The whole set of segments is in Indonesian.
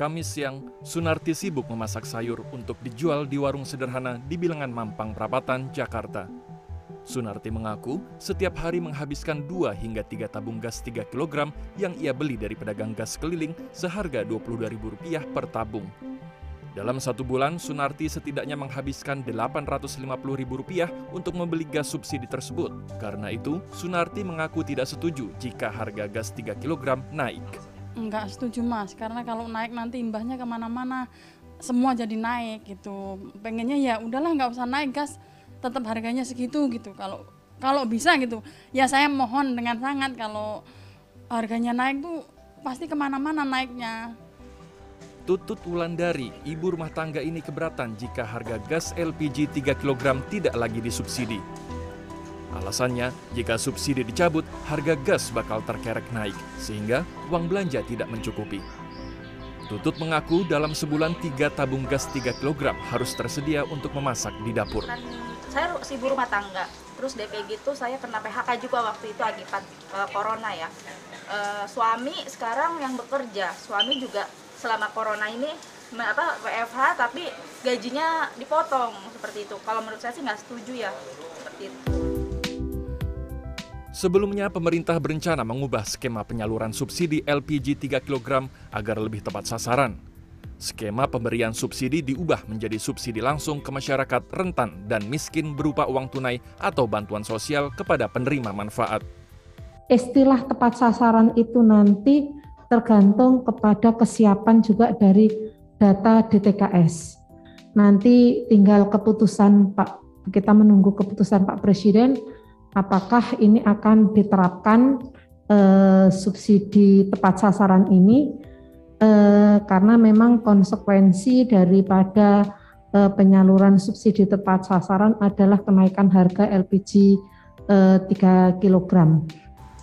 Kamis siang, Sunarti sibuk memasak sayur untuk dijual di warung sederhana di bilangan Mampang Perapatan, Jakarta. Sunarti mengaku setiap hari menghabiskan 2 hingga 3 tabung gas 3 kg yang ia beli dari pedagang gas keliling seharga Rp22.000 per tabung. Dalam satu bulan, Sunarti setidaknya menghabiskan Rp850.000 untuk membeli gas subsidi tersebut. Karena itu, Sunarti mengaku tidak setuju jika harga gas 3 kg naik. Enggak setuju mas, karena kalau naik nanti imbasnya ke mana-mana, semua jadi naik gitu. Pengennya ya udahlah nggak usah naik gas, tetap harganya segitu gitu. Kalau kalau bisa gitu, ya saya mohon dengan sangat kalau harganya naik tuh pasti ke mana-mana naiknya. Tutut Wulandari, ibu rumah tangga ini keberatan jika harga gas LPG 3 kg tidak lagi disubsidi. Alasannya, jika subsidi dicabut, harga gas bakal terkerek naik, sehingga uang belanja tidak mencukupi. Tutut mengaku dalam sebulan tiga tabung gas 3 kg harus tersedia untuk memasak di dapur. Saya si ibu rumah tangga, terus DP gitu saya kena PHK juga waktu itu akibat uh, corona ya. Uh, suami sekarang yang bekerja, suami juga selama corona ini apa WFH tapi gajinya dipotong seperti itu. Kalau menurut saya sih nggak setuju ya seperti itu. Sebelumnya, pemerintah berencana mengubah skema penyaluran subsidi LPG 3 kg agar lebih tepat sasaran. Skema pemberian subsidi diubah menjadi subsidi langsung ke masyarakat rentan dan miskin berupa uang tunai atau bantuan sosial kepada penerima manfaat. istilah tepat sasaran itu nanti tergantung kepada kesiapan juga dari data DTKS. Nanti tinggal keputusan Pak, kita menunggu keputusan Pak Presiden apakah ini akan diterapkan eh, subsidi tepat sasaran ini eh, karena memang konsekuensi daripada eh, penyaluran subsidi tepat sasaran adalah kenaikan harga LPG eh, 3 kilogram.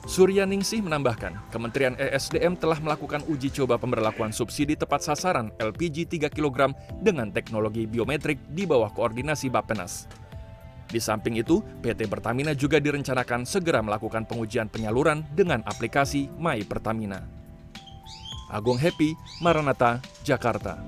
Surya Ningsih menambahkan, Kementerian ESDM telah melakukan uji coba pemberlakuan subsidi tepat sasaran LPG 3 kg dengan teknologi biometrik di bawah koordinasi Bappenas. Di samping itu, PT Pertamina juga direncanakan segera melakukan pengujian penyaluran dengan aplikasi My Pertamina. Agung Happy, Maranata, Jakarta.